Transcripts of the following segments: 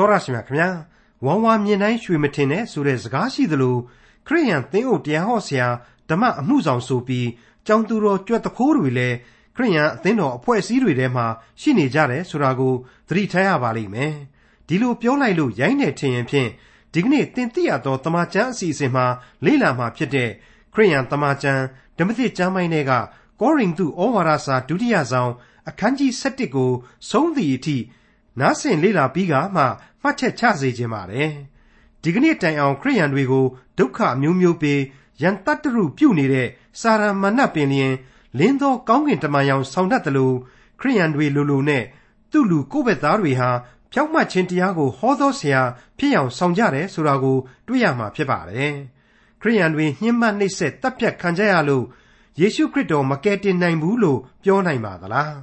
တော်ရရှိမြခင်ဗျာဝမ်ဝါမြင်တိုင်းရွှေမထင်နဲ့ဆိုတဲ့စကားရှိသလိုခရိယန်သင်းအုပ်တရားဟောဆရာဓမ္မအမှုဆောင်ဆိုပြီးကျောင်းသူတော်ကြွက်တခိုးတွေလည်းခရိယန်အသင်းတော်အဖွဲ့အစည်းတွေထဲမှာရှိနေကြတယ်ဆိုတာကိုသတိထားရပါလိမ့်မယ်ဒီလိုပြောလိုက်လို့ရိုင်းနေထင်ရင်ဖြင့်ဒီကနေ့သင်သိရသောတမန်ကျမ်းအစီအစဉ်မှာလေ့လာမှာဖြစ်တဲ့ခရိယန်တမန်ကျမ်းဓမ္မသစ်ကျမ်းပိုင်းတွေကကောရိန္သုဩဝါဒစာဒုတိယဆောင်အခန်းကြီး7ကိုဆုံးသည့်အထိနားဆင်လေ့လာပြီးကမှ မှတ်ချက်ချစေခြင်းပါတယ်ဒီကနေ့တိုင်အောင်ခရိယန်တွေကိုဒုက္ခမျိုးမျိုးပေးရန်တတ္တရုပြုနေတဲ့စာရမဏတ်ပင်လျင်လင်းသောကောင်းကင်တမန်ရောင်ဆောင်တတ်တယ်လို့ခရိယန်တွေလိုလိုနဲ့သူ့လူကိုယ့်ဘက်သားတွေဟာဖြောက်မှတ်ခြင်းတရားကိုဟောသောဆရာဖြစ်အောင်ဆောင်ကြတယ်ဆိုတာကိုတွေ့ရမှာဖြစ်ပါတယ်ခရိယန်တွေညှဉ်းပန်းနှိပ်စက်တပ်ဖြတ်ခံကြရလို့ယေရှုခရစ်တော်မကယ်တင်နိုင်ဘူးလို့ပြောနိုင်ပါသလား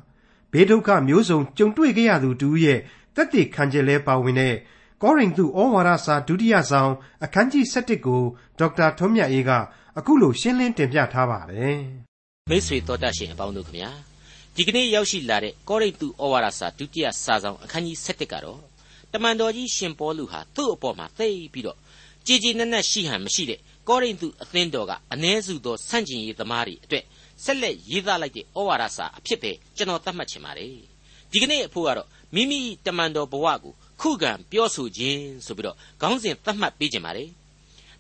ဘေးဒုက္ခမျိုးစုံကြုံတွေ့ကြရသူတူရဲ့ တက်တည်ခံချက်လဲပါဝင်တဲ့ကောရိန္သုဩဝါဒစာဒုတိယဆောင်အခန်းကြီး7ကိုဒေါက်တာထွန်းမြတ်အေးကအခုလိုရှင်းလင်းတင်ပြထားပါတယ်မိတ်ဆွေတော်တတ်ရှင်အပေါင်းတို့ခမညာဒီကနေ့ရောက်ရှိလာတဲ့ကောရိန္သုဩဝါဒစာဒုတိယစာဆောင်အခန်းကြီး7ကတော့တမန်တော်ကြီးရှင်ပေါလုဟာသူ့အပေါ်မှာသိပြီးတော့ကြည်ကြည်နက်နက်ရှိဟန်မရှိတဲ့ကောရိန္သုအသင်းတော်ကအ ਨੇ စုသောဆန့်ကျင်ရေးသမားတွေအတွက်ဆက်လက်ရေးသားလိုက်တဲ့ဩဝါဒစာအဖြစ်ပဲကျွန်တော်သတ်မှတ်ချင်ပါတယ် ဒီကနေ့အဖို့ကတော့မိမိတမန်တော်ဘဝကိုခုခံပြောဆိုခြင်းဆိုပြီးတော့ခေါင်းစဉ်သတ်မှတ်ပေးကြပါလေ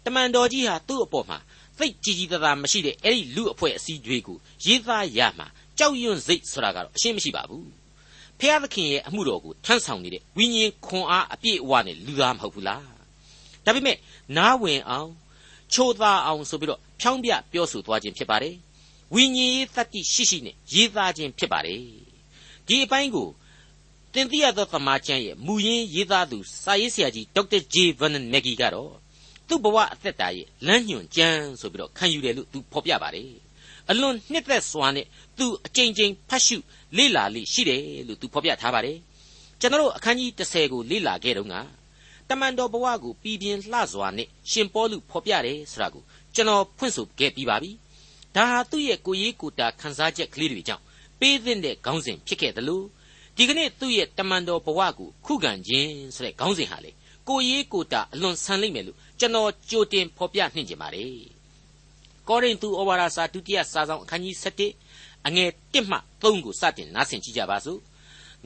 တမန်တော်ကြီးဟာသူ့အပေါ်မှာသိကြည်ကြည်သာသာမရှိတဲ့အဲ့ဒီလူအဖွဲ့အစည်းတွေကိုရေးသားရမှာကြောက်ရွံ့စိတ်ဆိုတာကတော့အရှင်းမရှိပါဘူးဖျားသခင်ရဲ့အမှုတော်ကိုထမ်းဆောင်နေတဲ့ဝိညာဉ်ခွန်အားအပြည့်အဝနဲ့လူသားမဟုတ်ဘူးလားဒါပေမဲ့နားဝင်အောင်ချိုးသားအောင်ဆိုပြီးတော့ဖြောင်းပြပြောဆိုသွားခြင်းဖြစ်ပါတယ်ဝိညာဉ်ရေးတတ္တိရှိရှိနဲ့ရေးသားခြင်းဖြစ်ပါတယ် ဒီအပိုင်းကိုတင်ပြရသောသမာကျမ်းရဲ့မူရင်းရေးသားသူစာရေးဆရာကြီးဒေါက်တာဂျေဗန်နက်ဂီကတော့သူ့ဘဝအသက်တာရဲ့လမ်းညွှန်ကျမ်းဆိုပြီးတော့ခံယူတယ်လို့သူဖော်ပြပါတယ်အလွန်နှစ်သက်စွာနဲ့သူအကြိမ်ကြိမ်ဖတ်ရှုလေ့လာလိရှိတယ်လို့သူဖော်ပြထားပါတယ်ကျွန်တော်အခန်းကြီး30ကိုလေ့လာခဲ့တုန်းကတမန်တော်ဘဝကိုပြည်ပြင်းလှစွာနဲ့ရှင်ပေါလုဖော်ပြတယ်ဆိုတာကိုကျွန်တော်ဖွင့်ဆိုခဲ့ပြီးပါပြီဒါဟာသူ့ရဲ့ကိုရေးကိုတာခန်းစားချက်ကလေးတွေကြောင့် ပေးသင့်တဲ့ခေါင်းစဉ်ဖြစ်ခဲ့တယ်လို့ဒီကနေ့သူ့ရဲ့တမန်တော်ဘဝကိုခုခံခြင်းဆိုတဲ့ခေါင်းစဉ်ဟာလေကိုရေးကိုတာအလွန်ဆန်လိမ့်မယ်လို့ကျွန်တော်ကြိုတင်ဖော်ပြနှင်ကြပါလေကောရိန္သုဩဝါဒစာဒုတိယစာဆောင်အခန်းကြီး7အငယ်1မှ3ကိုစတင်နားဆင်ကြကြပါစို့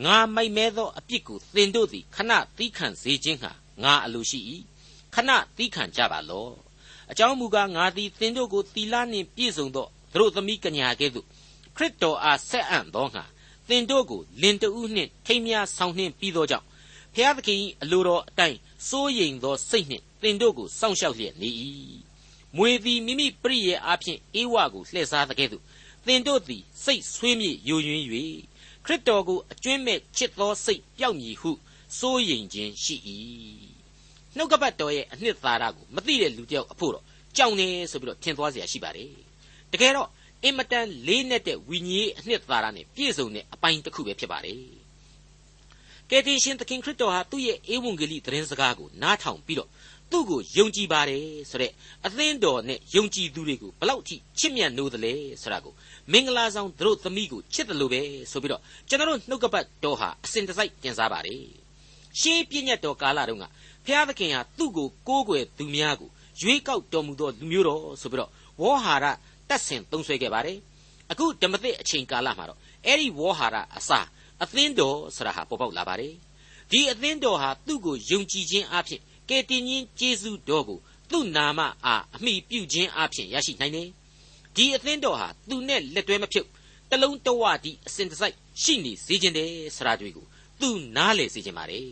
ငါမိုက်မဲသောအပြစ်ကိုသင်တို့သည်ခဏသီးခံစေခြင်းဟာငါအလိုရှိ၏ခဏသီးခံကြပါလော့အကြောင်းမူကားငါသည်သင်တို့ကိုသီလနှင့်ပြည့်စုံသောသူတို့သမီးကညာကဲ့သို့ ခရစ်တော်အားဆက်အံ့သောငါသင်တို့ကိုလင်တဦးနှင့်ထိမ်းမြားဆောင်နှင့်ပြီးသောကြောင့်ဖျားသခင်၏အလိုတော်အတိုင်းစိုးရိမ်သောစိတ်နှင့်သင်တို့ကိုစောင့်ရှောက်လျက်နေ၏မွေသည်မိမိပရိယေအားဖြင့်အေဝကိုလှည့်စားတဲ့ကဲ့သို့သင်တို့သည်စိတ်ဆွေးမြေ့ယိုယွင်း၍ခရစ်တော်ကိုအကျွင့်မဲ့ချစ်သောစိတ်ပျောက်မည်ဟုစိုးရိမ်ခြင်းရှိ၏နှုတ်ကပတ်တော်ရဲ့အနှစ်သာရကိုမသိတဲ့လူတစ်ယောက်အဖို့တော့ကြောင်နေဆိုပြီးတော့ထင်သွားเสียရှိပါတယ်တကယ်တော့ အင်မတန်လေးနက်တဲ့ဝိညာဉ်ရေးအနှစ်သာရနဲ့ပြည့်စုံတဲ့အပိုင်းတစ်ခုပဲဖြစ်ပါတယ်ကယ်တင်ရှင်သခင်ခရစ်တော်ဟာသူ့ရဲ့ဧဝံဂေလိသတင်းစကားကိုနားထောင်ပြီးတော့သူ့ကိုယုံကြည်ပါတယ်ဆိုတဲ့အသင်းတော်နဲ့ယုံကြည်သူတွေကိုဘလောက်ထိချစ်မြတ်နိုးသလဲဆိုတာကိုမင်္ဂလာဆောင်သူတို့သမီးကိုချစ်တယ်လို့ပဲဆိုပြီးတော့ကျွန်တော်တို့နှုတ်ကပတ်တော်ဟာအစဉ်တစိုက်တင်စားပါတယ်ရှေးပြည့်ညတ်တော်ကာလတုန်းကဖျားသခင်ဟာသူ့ကိုကိုးကွယ်သူများကိုရွေးကောက်တော်မူသောလူမျိုးတော်ဆိုပြီးတော့ဝေါဟာရ တက်ဆင်သုံးဆွဲခဲ့ပါတယ်အခုဓမ္မသစ်အချိန်ကာလမှာတော့အဲ့ဒီဝေါဟာရအစာအသင်းတော်ဆိုတာဟာပေါ်ပေါက်လာပါတယ်ဒီအသင်းတော်ဟာသူ့ကိုယုံကြည်ခြင်းအဖြစ်ကယ်တင်ရှင်ယေရှုတော်ကိုသူ့နာမအားအမိပြုခြင်းအဖြစ်ရရှိနိုင်တယ်ဒီအသင်းတော်ဟာသူနဲ့လက်တွဲမဖြုတ်တလုံးတဝတီအစဉ်တစိုက်ရှိနေစေခြင်းတယ်ဆရာတွေကိုသူနားလေစေခြင်းပါတယ်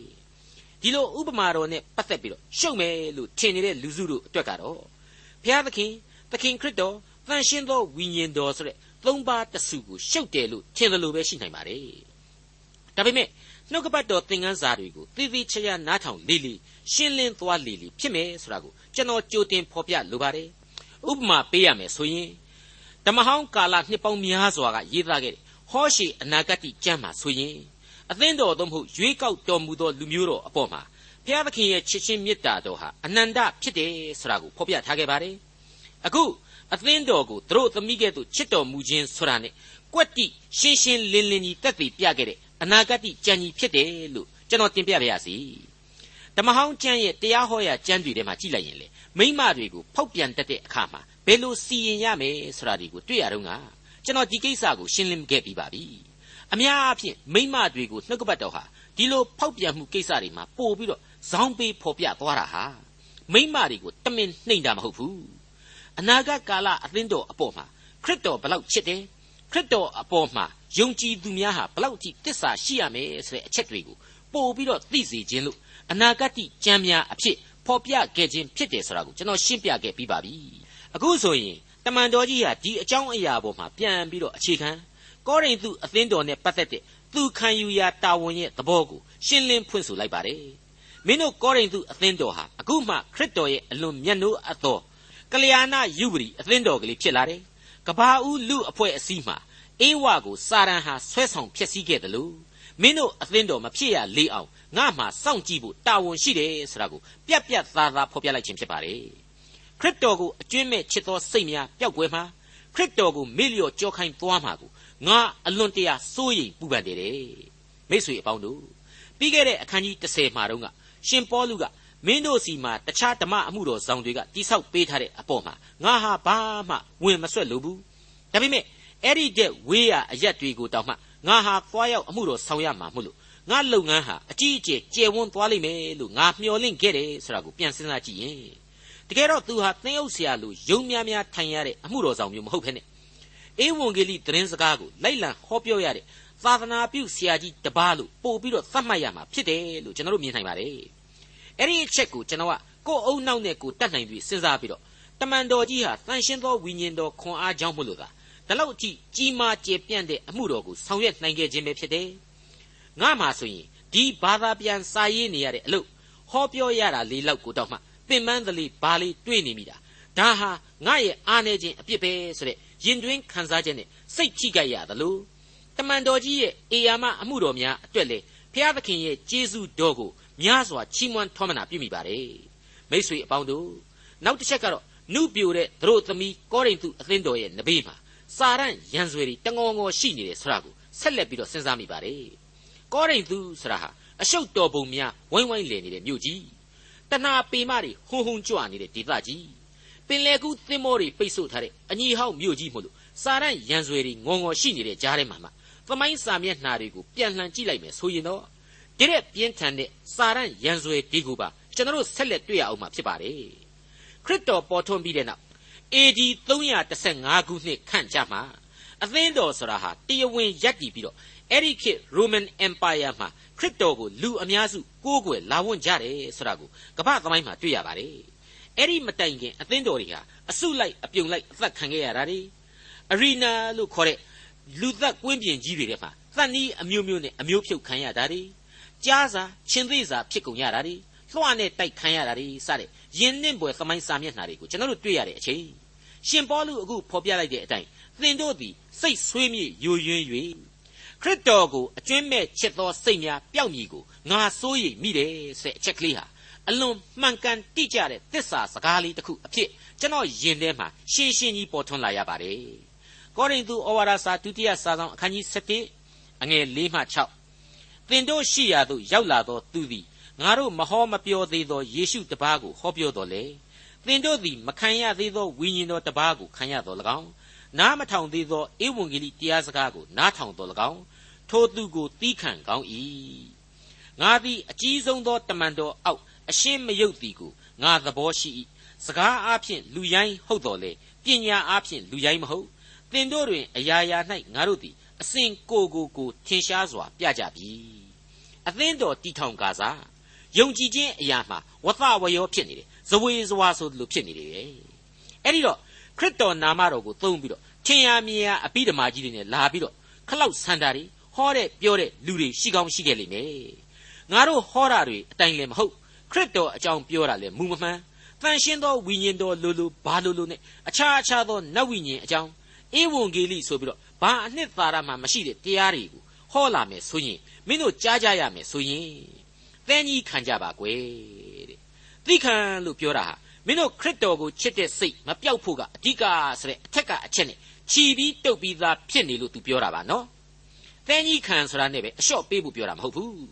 ဒီလိုဥပမာတော်နဲ့ပတ်သက်ပြီးတော့ရှုံမယ်လို့ထင်နေတဲ့လူစုတို့အတွက်ကတော့ဘုရားသခင်သခင်ခရစ်တော် တန်ရှင်းသောဝိညာဉ်တော်ဆိုတဲ့သုံးပါးတစုကိုရှုပ်တယ်လို့ထင်တယ်လို့ပဲရှိနိုင်ပါတယ်ဒါပေမဲ့နှုတ်ကပတ်တော်သင်ခန်းစာတွေကိုသေသေးချာချာနားထောင်လေလေရှင်းလင်းသွားလေလေဖြစ်မယ်ဆိုတာကိုကျွန်တော်ကြိုတင်ဖော်ပြလိုပါတယ်ဥပမာပေးရမယ်ဆိုရင်ဓမ္မဟောင်းကာလနှစ်ပေါင်းများစွာကရေးသားခဲ့တဲ့ဟောရှေအနာဂတ်ကျမ်းမှာဆိုရင်အသင်းတော်သို့မဟုတ်ရွေးကောက်တော်မူသောလူမျိုးတော်အပေါ်မှာဘုရားသခင်ရဲ့ချစ်ချင်းမေတ္တာတော်ဟာအနန္တဖြစ်တယ်ဆိုတာကိုဖော်ပြထားခဲ့ပါတယ်အခု အသင်းတော်ကိုသူတို့သမီးကဲ့သို့ချစ်တော်မူခြင်းဆိုတာနဲ့ကွက်တိရှင်းရှင်းလင်းလင်းကြီးတက်တည်ပြခဲ့တဲ့အနာဂတ်ကြံကြီးဖြစ်တယ်လို့ကျွန်တော်တင်ပြပါရစေဓမ္မဟောင်းကျမ်းရဲ့တရားဟောရာကျမ်းတွေထဲမှာကြည့်လိုက်ရင်လေမိမတွေကိုဖောက်ပြန်တတ်တဲ့အခါမှာဘယ်လိုစီရင်ရမယ်ဆိုတာဒီကိုတွေ့ရတော့ငါကျွန်တော်ဒီကိစ္စကိုရှင်းလင်းခဲ့ပြီးပါပြီအများအားဖြင့်မိမတွေကိုနှုတ်ကပတ်တော်ဟာဒီလိုဖောက်ပြန်မှုကိစ္စတွေမှာပို့ပြီးတော့ဇောင်းပေးဖော်ပြသွားတာဟာမိမတွေကိုတမင်နှိမ်တာမဟုတ်ဘူး အနာဂတ်ကာလအသင်းတော်အပေါ်မှာခရစ်တော်ဘလောက်ချစ်တယ်ခရစ်တော်အပေါ်မှာယုံကြည်သူများဟာဘလောက်ကြီးတစ္ဆာရှိရမယ်ဆိုတဲ့အချက်တွေကိုပို့ပြီးတော့သိစေခြင်းလို့အနာဂတ်ကြံများအဖြစ်ဖော်ပြခဲ့ခြင်းဖြစ်တယ်ဆိုတာကိုကျွန်တော်ရှင်းပြခဲ့ပြီးပါပြီအခုဆိုရင်တမန်တော်ကြီးဟာဒီအကြောင်းအရာပေါ်မှာပြန်ပြီးတော့အခြေခံကောရိန္သုအသင်းတော်နဲ့ပတ်သက်တဲ့သူခံယူရာတာဝန်ရဲ့သဘောကိုရှင်းလင်းဖွင့်ဆိုလိုက်ပါတယ်မင်းတို့ကောရိန္သုအသင်းတော်ဟာအခုမှခရစ်တော်ရဲ့အလွန်မြတ်နိုးအပ်သော ကလျာဏယုပတိအသင်းတော်ကလေးဖြစ်လာတယ်ကဘာဦးလူအဖွဲ့အစည်းမှာအေးဝါကိုစာရန်ဟာဆွဲဆောင်ဖျက်ဆီးခဲ့တယ်လို့မင်းတို့အသင်းတော်မဖြစ်ရလေအောင်ငါမှစောင့်ကြည့်ဖို့တာဝန်ရှိတယ်ဆိုတာကိုပြက်ပြက်သားသားဖော်ပြလိုက်ခြင်းဖြစ်ပါတယ်ခရစ်တော်ကိုအကျွင့်မဲ့ချစ်သောစိတ်များပျောက်ကွယ်မှာခရစ်တော်ကိုမေ့လျော့ကြောခိုင်းသွားမှာကိုငါအလွန်တရာစိုးရိမ်ပူပန်တယ်မိတ်ဆွေအပေါင်းတို့ပြီးခဲ့တဲ့အခန်းကြီး30မှာတုန်းကရှင်ပေါလုက မင်းတို့စီမှာတခြားဓမ္မအမှုတော်ဆောင်တွေကတိဆောက်ပေးထားတဲ့အပေါ်မှာငါဟာဘာမှဝင်မဆွက်လို့ဘူးဒါပေမဲ့အဲ့ဒီတဲ့ဝေးရအရက်တွေကိုတောင်မှငါဟာသွားရောက်အမှုတော်ဆောင်ရမှာမို့လို့ငါလုပ်ငန်းဟာအကြီးအကျယ်ကျယ်ဝန်းသွားလိမ့်မယ်လို့ငါမျှော်လင့်ခဲ့တယ်ဆိုတာကိုပြန်စဉ်းစားကြည့်ရင်တကယ်တော့သူဟာသင်းအုပ်ဆရာလိုယုံများများထိုင်ရတဲ့အမှုတော်ဆောင်မျိုးမဟုတ်ဖ ೇನೆ အေဝံဂေလိသတင်းစကားကိုလိုက်လံဟောပြောရတဲ့သာသနာပြုဆရာကြီးတပါးလို့ပို့ပြီးတော့သတ်မှတ်ရမှာဖြစ်တယ်လို့ကျွန်တော်တို့မြင်နိုင်ပါတယ် အဲ့ဒီအချက်ကိုကျွန်တော်ကကိုယ်အုံနောက်နဲ့ကိုတတ်နိုင်ပြီးစဉ်းစားပြီးတော့တမန်တော်ကြီးဟာတန်ရှင်းသောဝိညာဉ်တော်ခွန်အားကြောင့်မို့လို့သာဒါလောက်အထိကြီးမားကျယ်ပြန့်တဲ့အမှုတော်ကိုဆောင်ရွက်နိုင်ခဲ့ခြင်းပဲဖြစ်တယ်ငါမှဆိုရင်ဒီဘာသာပြန်စာရေးနေရတဲ့အလုပ်ဟောပြောရတာလေးလောက်ကိုတော့မှပင်ပန်းသလေးဘာလေးတွေးနေမိတာဒါဟာငါရဲ့အားနေခြင်းအပြစ်ပဲဆိုတဲ့ရင်တွင်းခံစားချက်နဲ့စိတ်ထိကြိုက်ရသလိုတမန်တော်ကြီးရဲ့အေယာမအမှုတော်များအတွက်လေဖျားသခင်ရဲ့ကျေးဇူးတော်ကို များစွာချီးမွမ်းထောမနာပြုမိပါတယ်မိတ်ဆွေအပေါင်းတို့နောက်တစ်ချက်ကတော့နုပြိုတဲ့သူတို့သမီးကောရိန္သုအသင်းတော်ရဲ့နဘေးမှာစာရန်ရန်ဆွေတွေတငောငောရှိနေတယ်ဆိုတာကိုဆက်လက်ပြီးတော့စဉ်းစားမိပါတယ်ကောရိန္သုဆိုတာဟာအရှုပ်တော်ပုံများဝိုင်းဝိုင်းလည်နေတဲ့မြို့ကြီးတဏှာပေမတွေဟုံဟုံကြွနေတဲ့ဒေသကြီးပင်လေကူးသင်းမောတွေပိတ်ဆို့ထားတဲ့အညီဟောက်မြို့ကြီးမို့လို့စာရန်ရန်ဆွေတွေငေါငေါရှိနေတဲ့ကြားထဲမှာမှသမိုင်းစာမျက်နှာတွေကိုပြန်လှန်ကြည့်လိုက်မယ်ဆိုရင်တော့ ဒီတဲ့ပြင်းထန်တဲ့စာရန်ရန်ဆွေဒီကိုပါကျွန်တော်တို့ဆက်လက်တွေ့ရအောင်မှာဖြစ်ပါတယ်ခရစ်တော်ပေါ်ထွန်းပြီးတဲ့နောက် AD 315ခုနှစ်ခန့်ကြာမှာအသင်းတော်ဆိုတာဟာတရားဝင်ရပ်တည်ပြီးတော့အဲ့ဒီခေတ် Roman Empire မှာခရစ်တော်ကိုလူအများစုကိုးကွယ်လာဝန့်ကြတယ်ဆိုတာကိုကမ္ဘာသမိုင်းမှာတွေ့ရပါတယ်အဲ့ဒီမတိုင်ခင်အသင်းတော်တွေဟာအစုလိုက်အပြုံလိုက်အသက်ခံခဲ့ရတာတွေအရီနာလို့ခေါ်တဲ့လူသက်ကွင်းပြင်ကြီးတွေထဲမှာသတ်နီးအမျိုးမျိုးနဲ့အမျိုးဖြုတ်ခံရတာတွေ ကြားစာချင်းသေးစာဖြစ်ကုန်ရတာတွေလွှာနဲ့တိုက်ခံရတာတွေစတဲ့ယဉ်နှင့်ပွဲသမိုင်းစာမျက်နှာတွေကိုကျွန်တော်တို့တွေ့ရတဲ့အချိန်ရှင်ပေါလုအခုဖော်ပြလိုက်တဲ့အတိုင်းသင်တို့သည်စိတ်ဆွေးမြေ့ယိုယွင်း၍ခရစ်တော်ကိုအကျွမ်းမဲ့ချစ်သောစိတ်များပျောက်မြည်ကိုငါစိုးရိမ်မိတယ်ဆိုတဲ့အချက်ကလေးဟာအလွန်မှန်ကန်တိကျတဲ့သစ္စာစကားလေးတစ်ခုအဖြစ်ကျွန်တော်ယင်ထဲမှာရှင်းရှင်းကြီးပေါ်ထွန်းလာရပါတယ်။ကောရိန္သုဩဝါဒစာဒုတိယစာဆောင်အခန်းကြီး7အငယ်၄မှ6 သင်တို့ရှိရာသို့ရောက်လာသောသူသည်ငါတို့မဟောမပြောသေးသောယေရှုတပါးကိုဟောပြောတော်လေသင်တို့သည်မခံရသေးသောဝိညာဉ်တော်တပါးကိုခံရတော်၎င်းနားမထောင်သေးသောဧဝံဂေလိတရားစကားကိုနားထောင်တော်၎င်းထိုသူကိုသီးခံကောင်း၏ငါသည်အကြီးဆုံးသောတမန်တော်အောက်အရှင်းမယုတ်သည်ကိုငါသဘောရှိ၏စကားအားဖြင့်လူရိုင်းဟုတ်တော်လေပညာအားဖြင့်လူရိုင်းမဟုတ်သင်တို့တွင်အရာရာ၌ငါတို့သည် အစဉ်ကိုကိုကိုထင်ရှားစွာပြကြပြီအသင်းတော်တီထောင်ကားစားယုံကြည်ခြင်းအရာမှာဝသဝရောဖြစ်နေတယ်ဇဝေဇဝါဆိုလိုဖြစ်နေတယ်အဲ့ဒီတော့ခရစ်တော်နာမတော်ကိုသုံးပြီးတော့ထင်ရမြင်ရအပိဓမာကြီးတွေနဲ့လာပြီးတော့ခလောက်ဆန္ဒတွေဟောတဲ့ပြောတဲ့လူတွေရှိကောင်းရှိခဲ့လိမ့်မယ်ငါတို့ဟောတာတွေအတိုင်းလည်းမဟုတ်ခရစ်တော်အကြောင်းပြောတာလည်းမူမမှန်တန်ရှင်းသောဝိညာဉ်တော်လိုလိုဘာလိုလိုနဲ့အခြားအခြားသောနတ်ဝိညာဉ်အကြောင်းဧဝံဂေလိဆိုပြီးတော့ ဘာအနှစ်သာရမှမရှိတဲ့တရားတွေကိုဟောလာမယ်ဆိုရင်မင်းတို့ကြားကြရမယ်ဆိုရင်သင်ကြီးခံကြပါကွယ်တဲ့သိခံလို့ပြောတာဟာမင်းတို့ခရစ်တော်ကိုချစ်တဲ့စိတ်မပြောက်ဖို့ကအဓိကဆိုတဲ့အထက်ကအချက်နဲ့ခြီးပြီးတုတ်ပြီးသားဖြစ်နေလို့ तू ပြောတာပါနော်သင်ကြီးခံဆိုတာနဲ့ပဲအလျှော့ပေးဖို့ပြောတာမဟုတ်ဘူး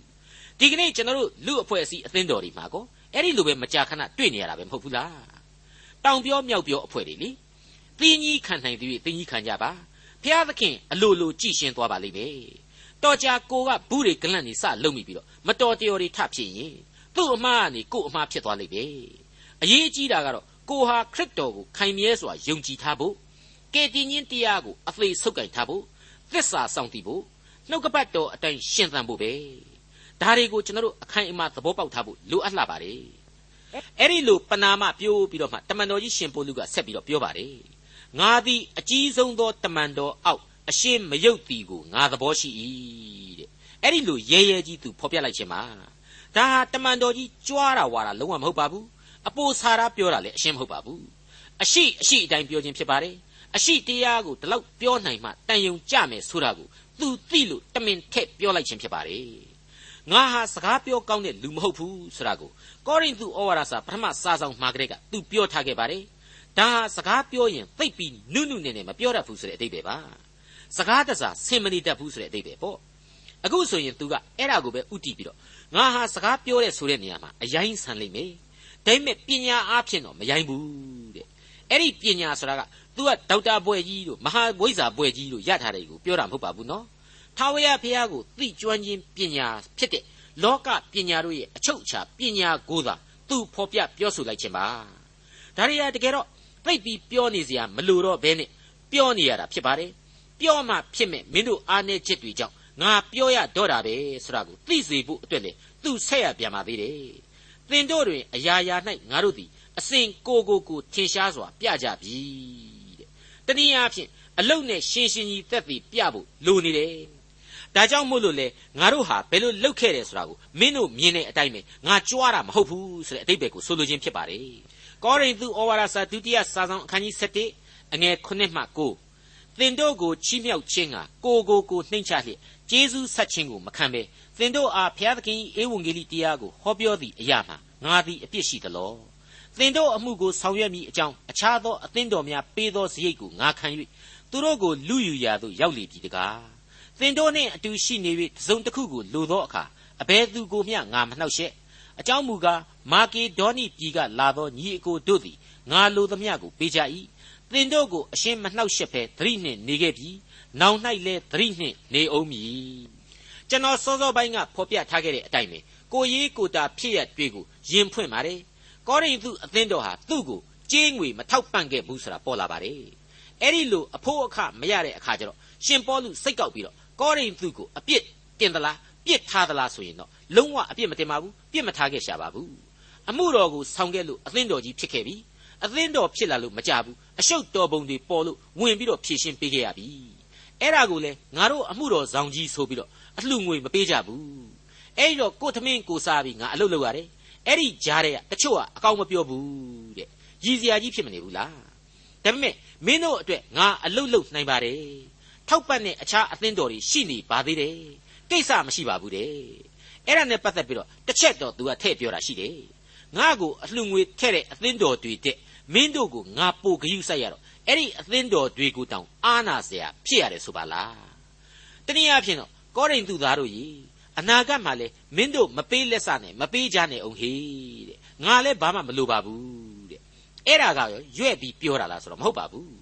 ဒီကနေ့ကျွန်တော်တို့လူအဖွဲ့အစည်းအသင်းတော်တွေမှာကောအဲ့ဒီလိုပဲမကြာခဏတွေ့နေရတာပဲမဟုတ်ဘူးလားတောင်ပြောမြောက်ပြောအဖွဲ့တွေလေသင်ကြီးခံနိုင်သည်သင်ကြီးခံကြပါ ဖျားသခင်အလိုလိုကြည်ရှင်သွားပါလိမ့်မယ်တော်ကြာကိုကဘူးတွေကလန့်နေစလုံမိပြီးတော့မတော်တရော်တွေထဖြစ်ရင်သူ့အမှားကနေကို့အမှားဖြစ်သွားလိမ့်မယ်အရေးကြီးတာကတော့ကိုဟာခရစ်တော်ကိုခိုင်မြဲစွာယုံကြည်ထားဖို့ကယ်တင်ရှင်တရားကိုအသေးဆုပ်ကင်ထားဖို့သစ္စာစောင့်တည်ဖို့နှုတ်ကပတ်တော်အတိုင်းရှင်းသန်ဖို့ပဲဒါတွေကိုကျွန်တော်တို့အခိုင်အမာသဘောပေါက်ထားဖို့လိုအပ်လာပါတယ်အဲ့ဒီလိုပနာမပြိုးပြီးတော့မှတမန်တော်ကြီးရှင်ပိုလူကဆက်ပြီးတော့ပြောပါတယ် ငါသည်အကြီးဆုံးသောတမန်တော်အောက်အရှင်းမယုတ်သည်ကိုငါသဘောရှိ၏တဲ့အဲ့ဒီလိုရဲရဲကြီးသူဖော်ပြလိုက်ခြင်းပါဒါဟာတမန်တော်ကြီးကြွားတာဝါတာလုံးဝမဟုတ်ပါဘူးအပိုဆာရာပြောတာလည်းအရှင်းမဟုတ်ပါဘူးအရှိအရှိအတိုင်းပြောခြင်းဖြစ်ပါတယ်အရှိတရားကိုဒီလောက်ပြောနိုင်မှတန်ယုံကြမယ်ဆိုတာကိုသူသိလို့တမင်ထက်ပြောလိုက်ခြင်းဖြစ်ပါတယ်ငါဟာစကားပြောကောင်းတဲ့လူမဟုတ်ဘူးဆိုတာကိုကောရိန္သုဩဝါဒစာပထမစာဆောင်မှာကလေးကသူပြောထားခဲ့ပါတယ် ဒါဟာစကားပြောရင်သိပ်ပြီးနုနုနဲ့နဲ့မပြောတတ်ဘူးဆိုတဲ့အဓိပ္ပာယ်ပါစကားတစားဆင်မနေတတ်ဘူးဆိုတဲ့အဓိပ္ပာယ်ပေါ့အခုဆိုရင်သူကအဲ့ဒါကိုပဲဥတီပြီးတော့ငါဟာစကားပြောတဲ့ဆိုတဲ့နေရာမှာအရင်ဆန်လိမ့်မယ်ဒါပေမဲ့ပညာအားဖြင့်တော့မရိုင်းဘူးတဲ့အဲ့ဒီပညာဆိုတာက तू ကဒေါက်တာဘွဲ့ကြီးတို့မဟာဝိဇ္ဇာဘွဲ့ကြီးတို့ရထားတယ်ကိုပြောတာမဟုတ်ပါဘူးနော်ထာဝရဘုရားကိုသိကျွမ်းခြင်းပညာဖြစ်တဲ့လောကပညာတို့ရဲ့အချုပ်အခြာပညာကိုသာသူဖော်ပြပြောဆိုလိုက်ခြင်းပါဒါရီယာတကယ်တော့ သိပြီးပြောနေစရာမလိုတော့ဘဲနဲ့ပြောနေရတာဖြစ်ပါတယ်ပြောမှဖြစ်မဲ့မင်းတို့အားနေချက်တွေကြောင့်ငါပြောရတော့တာပဲဆိုတာကိုသိစေဖို့အတွက်လေသူဆက်ရပြန်ပါသေးတယ်သင်တို့တွင်အရာရာ၌ငါတို့သည်အစဉ်ကိုကိုကိုထင်ရှားစွာပြကြပြီတဲ့တနည်းအားဖြင့်အလုတ်နဲ့ရှင်းရှင်းကြီးသက်သေပြဖို့လိုနေတယ်ဒါကြောင့်မို့လို့လေငါတို့ဟာဘယ်လိုလုပ်ခဲ့တယ်ဆိုတာကိုမင်းတို့မြင်တဲ့အတိုင်းပဲငါကြွားတာမဟုတ်ဘူးဆိုတဲ့အတိတ်ပဲကိုဆိုလိုခြင်းဖြစ်ပါတယ် ကောရိန္သုဩဝါဒစာဒုတိယစာဆောင်အခန်းကြီး7အငယ်9မှ9သင်တို့ကိုချီးမြှောက်ခြင်းကကိုကိုကိုနှိမ့်ချလျက်ကျေးဇူးဆက်ခြင်းကိုမခံဘဲသင်တို့အားဘုရားသခင်၏ဧဝံဂေလိတရားကိုဟောပြောသည့်အရာမှာငါသည်အပြစ်ရှိသလောသင်တို့အမှုကိုဆောင်ရွက်မိအကြောင်းအခြားသောအသင်းတော်များပေးသောစရိတ်ကိုငါခံ၍သူတို့ကိုလူယူရာသို့ရောက်လေပြီတကားသင်တို့နှင့်အတူရှိနေ၍သုံးတစ်ခုကိုလိုသောအခါအဘယ်သူကိုမျှငါမနှောက်ယှက် အကြောင်းမူကားမာကေဒေါနိပြည်ကလာသောညီအကိုတို့သည်ငါလိုသမျှကိုပေးကြ၏သင်တို့ကိုအရှင်းမနှောက်ယှက်ဘဲသတိနှင့်နေခဲ့ပြီနောင်၌လည်းသတိနှင့်နေအောင်မည်ကျွန်တော်စောစောပိုင်းကဖော်ပြထားခဲ့တဲ့အတိုင်းပဲကိုရေးကိုတာဖြစ်ရတွေ့ကိုရင်ဖွင့်ပါတယ်ကောရိန္သုအသင်းတော်ဟာသူ့ကိုကြေးငွေမထောက်ပံ့ခဲ့ဘူးဆိုတာပေါ်လာပါတယ်အဲ့ဒီလိုအဖို့အခမရတဲ့အခါကျတော့ရှင်ပေါလုစိတ်ကောက်ပြီးတော့ကောရိန္သုကိုအပြစ်တင်သလား ပြစ်ထားသလားဆိုရင်တော့လုံးဝအပြစ်မတင်ပါဘူးပြစ်မထားခဲ့ရှာပါဘူးအမှုတော်ကိုဆောင်ခဲ့လို့အသင်းတော်ကြီးဖြစ်ခဲ့ပြီအသင်းတော်ဖြစ်လာလို့မကြဘူးအရှုပ်တော်ပုံတွေပေါ်လို့ဝင်ပြီးတော့ဖြည့်ရှင်းပေးခဲ့ရပြီအဲ့ဒါကိုလေငါတို့အမှုတော်ဆောင်ကြီးဆိုပြီးတော့အလှငွေမပေးကြဘူးအဲ့ဒီတော့ကိုသမင်းကိုစားပြီးငါအလုပ်လုပ်ရတယ်အဲ့ဒီကြားတဲ့ကတချို့ကအကောင်းမပြောဘူးတဲ့ရည်စရာကြီးဖြစ်မနေဘူးလားဒါပေမဲ့မင်းတို့အတွက်ငါအလုပ်လုပ်နိုင်ပါတယ်ထောက်ပံ့တဲ့အခြားအသင်းတော်တွေရှိနေပါသေးတယ် ကိစ္စမရှိပါဘူးတဲ့အဲ့ဒါနဲ့ပတ်သက်ပြီးတော့တစ်ချက်တော့သူကထည့်ပြောတာရှိတယ်ငါ့ကိုအလှငွေထည့်တဲ့အသင်းတော်တွေတဲ့မင်းတို့ကိုငါပို့ဂရုစိုက်ရတော့အဲ့ဒီအသင်းတော်တွေကိုတောင်အာနာเสียဖြစ်ရတယ်ဆိုပါလားတနည်းအားဖြင့်တော့ကောရိန္သုသားတို့ကြီးအနာဂတ်မှာလဲမင်းတို့မပေးလက်စနဲ့မပေးကြနဲ့အောင်ဟေးတဲ့ငါလဲဘာမှမလိုပါဘူးတဲ့အဲ့ဒါကရောရွဲ့ပြီးပြောတာလားဆိုတော့မဟုတ်ပါဘူး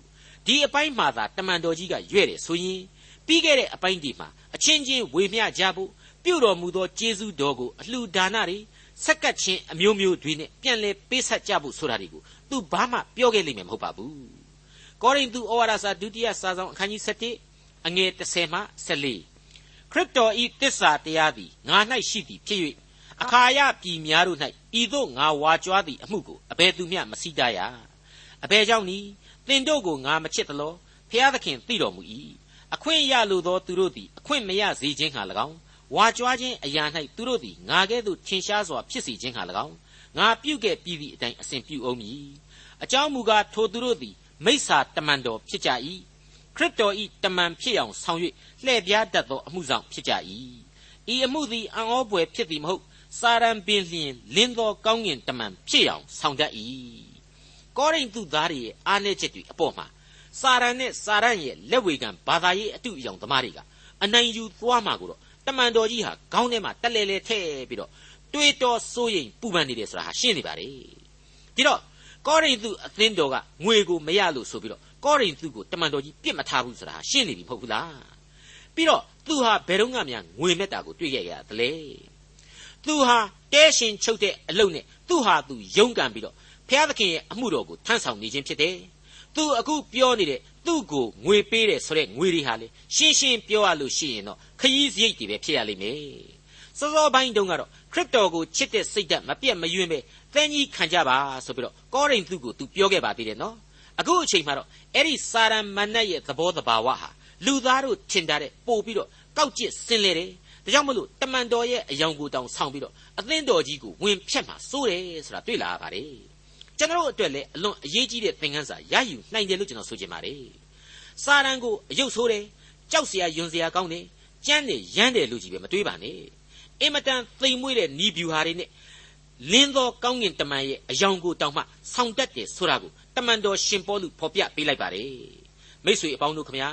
ဒီအပိုင်းမှာသာတမန်တော်ကြီးကရွဲ့တယ်ဆိုရင် ပြီးခဲ့တဲ့အပိုင်းဒီမှာအချင်းချင်းဝေမျှကြဖို့ပြုတော်မူသောကျေးဇူးတော်ကိုအလှူဒါနတွေဆက်ကပ်ခြင်းအမျိုးမျိုးတွေနဲ့ပြန်လဲပေးဆက်ကြဖို့ဆိုတာတွေကိုသူဘာမှပြောခဲ့လိမ့်မယ်မဟုတ်ပါဘူးကောရိန္သုဩဝါဒစာဒုတိယစာဆောင်အခန်းကြီး7အငယ်30မှ14ခရစ်တော်ဤတစ္ဆာတရားသည်ငါ၌ရှိသည်ဖြစ်၍အခါယပြည်များတို့၌ဤသို့ငါဝါကြွားသည့်အမှုကိုအဘယ်သူမျှမစိတရအဘယ်ကြောင့်နည်းသင်တို့ကိုငါမချစ်သလောဖျားသခင်သိတော်မူ၏ အခွင့်ရလိုသောသူတို့သည်အခွင့်မရစေခြင်းဟာ၎င်းဝါကြွားခြင်းအရာ၌သူတို့သည်ငါကဲ့သို့ထင်ရှားစွာဖြစ်စေခြင်းဟာ၎င်းငါပြုခဲ့ပြီးသည့်အတိုင်းအစဉ်ပြုအောင်မည်အကြောင်းမူကားထိုသူတို့သည်မိစ္ဆာတမန်တော်ဖြစ်ကြ၏ခရစ်တော်ဤတမန်ဖြစ်အောင်ဆောင်၍လှည့်ပြားတတ်သောအမှုဆောင်ဖြစ်ကြ၏ဤအမှုသည်အံ့ဩပွေဖြစ်သည်မဟုတ်စာရန်ပင်လျင်လင်းသောကောင်းကင်တမန်ဖြစ်အောင်ဆောင်တတ်၏ကောရိန္သုသားတွေရဲ့အားနည်းချက်တွေအပေါ်မှာ စာရန်နဲ့စာရန်ရဲ့လက်ဝေခံဘာသာရေးအတုအယောင်သမားတွေကအနိုင်ယူသွားမှာကိုတော့တမန်တော်ကြီးဟာခေါင်းထဲမှာတက်လဲလဲထည့်ပြီးတော့တွေးတောစိုးရိမ်ပူပန်နေတယ်ဆိုတာဟာရှင်းနေပါလေဒီတော့ကောရိန္သုအသင်းတော်ကငွေကိုမရလို့ဆိုပြီးတော့ကောရိန္သုကိုတမန်တော်ကြီးပြစ်မထားဘူးဆိုတာဟာရှင်းနေပြီမဟုတ်ဘူးလားပြီးတော့သူဟာဘယ်တော့မှများငွေမဲ့တာကိုတွေ့ခဲ့ရသလဲသူဟာတဲရှင်ချုပ်တဲ့အလုပ်နဲ့သူဟာသူယုံကန်ပြီးတော့ဘုရားသခင်ရဲ့အမှုတော်ကိုထမ်းဆောင်နေခြင်းဖြစ်တယ် သူအခုပြောနေတဲ့သူ့ကိုငွေပေးတယ်ဆိုတဲ့ငွေတွေဟာလေရှင်းရှင်းပြောရလို့ရှိရင်တော့ခရီးစရိတ်တွေပဲဖြစ်ရလိမ့်မယ်စောစောပိုင်းတုန်းကတော့ခရစ်တော်ကိုချစ်တဲ့စိတ်ဓာတ်မပြတ်မယွင်းပဲသင်ကြီးခံကြပါဆိုပြီးတော့ကောရိန္သုကိုသူပြောခဲ့ပါသေးတယ်နော်အခုအချိန်မှာတော့အဲ့ဒီစာရမဏတ်ရဲ့သဘောတဘာဝဟာလူသားတို့ထင်တာတဲ့ပို့ပြီးတော့ကောက်ကျစ်ဆင်းလဲတယ်ဒါကြောင့်မလို့တမန်တော်ရဲ့အယောင်ကိုတောင်ဆောင်ပြီးတော့အသင်းတော်ကြီးကိုဝင်ဖြတ်မှာစိုးတယ်ဆိုတာတွေ့လာရပါတယ် ကျွန်တော်အတွက်လည်းအလွန်အရေးကြီးတဲ့သင်ခန်းစာရယူနိုင်တယ်လို့ကျွန်တော်ဆိုချင်ပါတယ်။စာရန်ကိုအယုတ်ဆိုးတယ်၊ကြောက်စရာယွန်စရာကောင်းတယ်၊ကြမ်းတယ်ရမ်းတယ်လို့ကြီးပဲမတွေးပါနဲ့။အင်မတန်သိမ်မွေ့တဲ့နီးဗျူဟာတွေနဲ့လင်းသောကောင်းကင်တမန်ရဲ့အယောင်ကိုတောင်မှဆောင်တတ်တယ်ဆိုတာကိုတမန်တော်ရှင်ပေါလုဖော်ပြပေးလိုက်ပါတယ်။မိတ်ဆွေအပေါင်းတို့ခမညာ